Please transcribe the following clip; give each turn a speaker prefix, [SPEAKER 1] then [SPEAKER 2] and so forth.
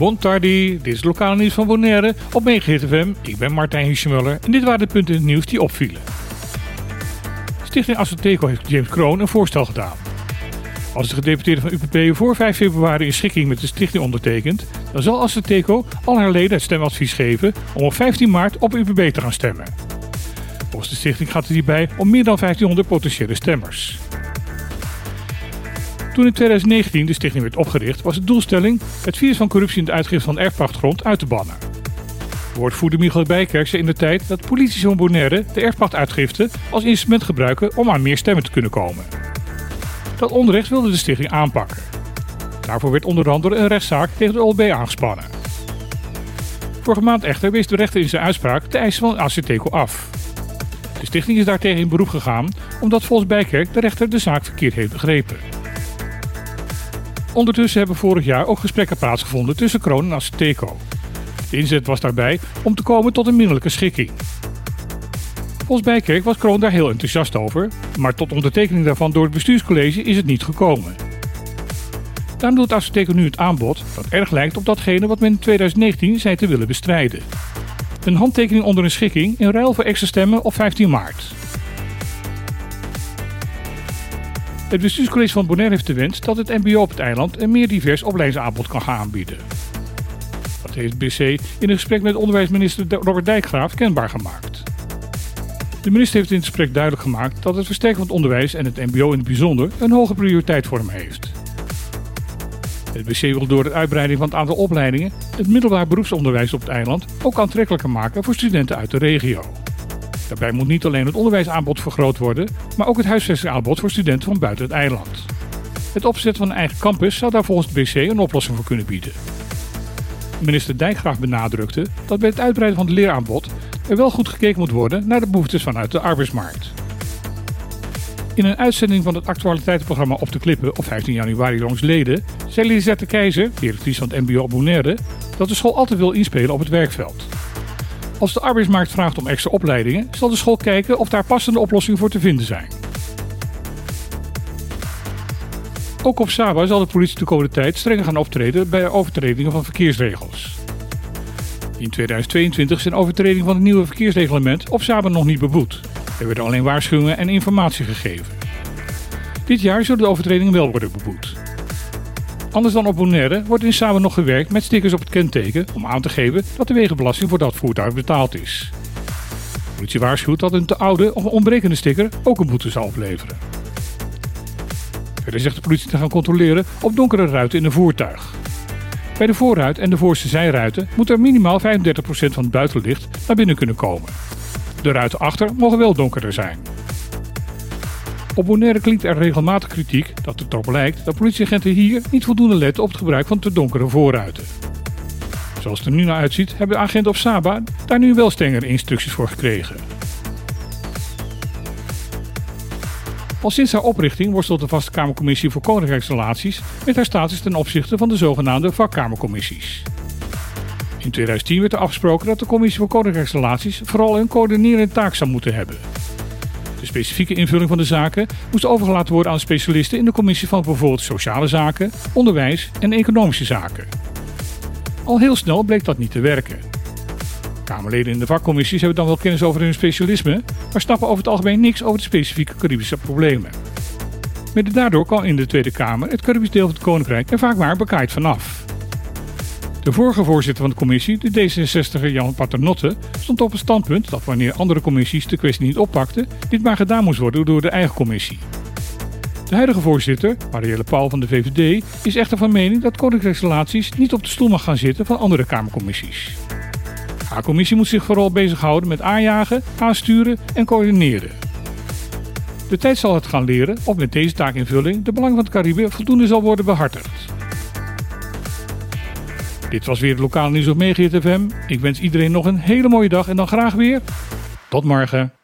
[SPEAKER 1] Bon tardi, dit is het lokale nieuws van Bonaire op FM. Ik ben Martijn Hiesjemuller en dit waren de punten in het nieuws die opvielen. Stichting Assoteco heeft James Kroon een voorstel gedaan. Als de gedeputeerde van UPP voor 5 februari een schikking met de stichting ondertekent, dan zal Assoteco al haar leden het stemadvies geven om op 15 maart op UPB te gaan stemmen. Volgens de stichting gaat het hierbij om meer dan 1500 potentiële stemmers. Toen in 2019 de stichting werd opgericht, was de doelstelling het virus van corruptie in de uitgifte van erfpachtgrond uit te bannen. Woordvoerder Michael Bijkerk zei in de tijd dat politici van Bonaire de erfpachtuitgifte als instrument gebruiken om aan meer stemmen te kunnen komen. Dat onrecht wilde de stichting aanpakken. Daarvoor werd onder andere een rechtszaak tegen de OLB aangespannen. Vorige maand echter wees de rechter in zijn uitspraak de eisen van ACTECO af. De stichting is daartegen in beroep gegaan omdat volgens Bijkerk de rechter de zaak verkeerd heeft begrepen. Ondertussen hebben vorig jaar ook gesprekken plaatsgevonden tussen Kroon en Aceteco. De inzet was daarbij om te komen tot een minderlijke schikking. Volgens Bijkerk was Kroon daar heel enthousiast over, maar tot ondertekening daarvan door het bestuurscollege is het niet gekomen. Daarom doet Aceteco nu het aanbod dat erg lijkt op datgene wat men in 2019 zei te willen bestrijden. Een handtekening onder een schikking in ruil voor extra stemmen op 15 maart. Het bestuurscollege van Bonaire heeft de wens dat het MBO op het eiland een meer divers opleidingsaanbod kan gaan aanbieden. Dat heeft BC in een gesprek met onderwijsminister Robert Dijkgraaf kenbaar gemaakt. De minister heeft in het gesprek duidelijk gemaakt dat het versterken van het onderwijs en het MBO in het bijzonder een hoge prioriteit voor hem heeft. Het BC wil door de uitbreiding van het aantal opleidingen het middelbaar beroepsonderwijs op het eiland ook aantrekkelijker maken voor studenten uit de regio. Daarbij moet niet alleen het onderwijsaanbod vergroot worden, maar ook het huisvestingaanbod voor studenten van buiten het eiland. Het opzetten van een eigen campus zou daar volgens het BC een oplossing voor kunnen bieden. Minister Dijkgraaf benadrukte dat bij het uitbreiden van het leeraanbod er wel goed gekeken moet worden naar de behoeftes vanuit de arbeidsmarkt. In een uitzending van het actualiteitenprogramma Op de Klippen op 15 januari langs Leden zei Lisette Keizer, directrice van het MBO Bonaire, dat de school altijd wil inspelen op het werkveld. Als de arbeidsmarkt vraagt om extra opleidingen, zal de school kijken of daar passende oplossingen voor te vinden zijn. Ook op Saba zal de politie de komende tijd strenger gaan optreden bij overtredingen van verkeersregels. In 2022 zijn overtredingen van het nieuwe verkeersreglement op Saba nog niet beboet. Er werden alleen waarschuwingen en informatie gegeven. Dit jaar zullen de overtredingen wel worden beboet. Anders dan op Bonaire wordt in Saba nog gewerkt met stickers op het kenteken om aan te geven dat de wegenbelasting voor dat voertuig betaald is. De politie waarschuwt dat een te oude of ontbrekende sticker ook een boete zal opleveren. Verder zegt de politie te gaan controleren op donkere ruiten in een voertuig. Bij de voorruit en de voorste zijruiten moet er minimaal 35% van het buitenlicht naar binnen kunnen komen. De ruiten achter mogen wel donkerder zijn. Op Bonaire klinkt er regelmatig kritiek dat het erop lijkt dat politieagenten hier niet voldoende letten op het gebruik van te donkere voorruiten. Zoals het er nu naar uitziet, hebben agenten op Saba daar nu wel strengere instructies voor gekregen. Al sinds haar oprichting worstelt de Vaste Kamercommissie voor Koninkrijksrelaties met haar status ten opzichte van de zogenaamde vakkamercommissies. In 2010 werd er afgesproken dat de Commissie voor Koninkrijksrelaties vooral een coördinerende taak zou moeten hebben. Specifieke invulling van de zaken moest overgelaten worden aan specialisten in de commissie van bijvoorbeeld sociale zaken, onderwijs en economische zaken. Al heel snel bleek dat niet te werken. Kamerleden in de vakcommissies hebben dan wel kennis over hun specialisme, maar snappen over het algemeen niks over de specifieke Caribische problemen. Mede daardoor kan in de Tweede Kamer het Caribisch deel van het Koninkrijk er vaak maar bekaaid vanaf. De vorige voorzitter van de commissie, de D66er Jan Paternotte, stond op het standpunt dat wanneer andere commissies de kwestie niet oppakten, dit maar gedaan moest worden door de eigen commissie. De huidige voorzitter, Marielle Paul van de VVD, is echter van mening dat koninkrijksrelaties niet op de stoel mag gaan zitten van andere Kamercommissies. Haar commissie moet zich vooral bezighouden met aanjagen, aansturen en coördineren. De tijd zal het gaan leren of met deze taakinvulling de belang van het Caribe voldoende zal worden behartigd. Dit was weer het lokale nieuws op Megahit FM. Ik wens iedereen nog een hele mooie dag en dan graag weer. Tot morgen.